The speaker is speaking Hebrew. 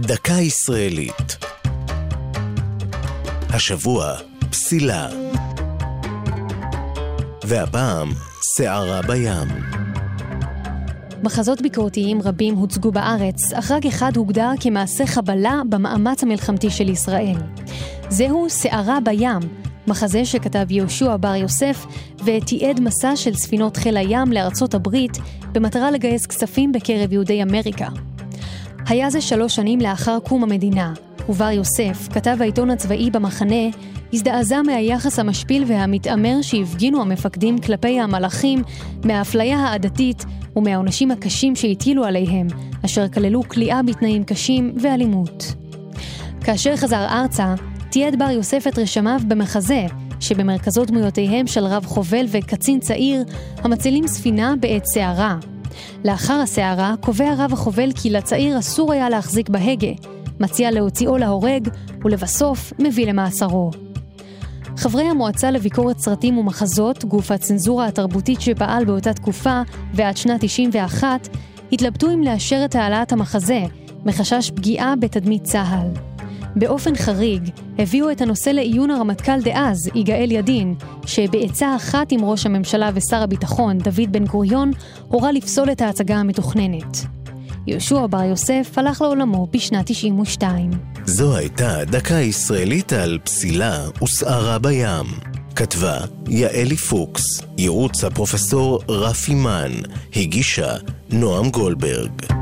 דקה ישראלית. השבוע, פסילה. והפעם, שערה בים. מחזות ביקורתיים רבים הוצגו בארץ, אך רק אחד הוגדר כמעשה חבלה במאמץ המלחמתי של ישראל. זהו שערה בים, מחזה שכתב יהושע בר יוסף ותיעד מסע של ספינות חיל הים לארצות הברית במטרה לגייס כספים בקרב יהודי אמריקה. היה זה שלוש שנים לאחר קום המדינה, ובר יוסף, כתב העיתון הצבאי במחנה, הזדעזע מהיחס המשפיל והמתעמר שהפגינו המפקדים כלפי המלאכים, מהאפליה העדתית ומהעונשים הקשים שהטילו עליהם, אשר כללו כליאה בתנאים קשים ואלימות. כאשר חזר ארצה, תיעד בר יוסף את רשמיו במחזה, שבמרכזו דמויותיהם של רב חובל וקצין צעיר, המצילים ספינה בעת סערה. לאחר הסערה, קובע רב החובל כי לצעיר אסור היה להחזיק בהגה, מציע להוציאו להורג, ולבסוף מביא למאסרו. חברי המועצה לביקורת סרטים ומחזות, גוף הצנזורה התרבותית שפעל באותה תקופה ועד שנת 91, התלבטו אם לאשר את העלאת המחזה, מחשש פגיעה בתדמית צה"ל. באופן חריג, הביאו את הנושא לעיון הרמטכ"ל דאז, יגאל ידין, שבעצה אחת עם ראש הממשלה ושר הביטחון, דוד בן גוריון, הורה לפסול את ההצגה המתוכננת. יהושע בר יוסף הלך לעולמו בשנת 92. זו הייתה דקה ישראלית על פסילה וסערה בים. כתבה יעלי פוקס, ייעוץ הפרופסור רפי מן, הגישה נועם גולדברג.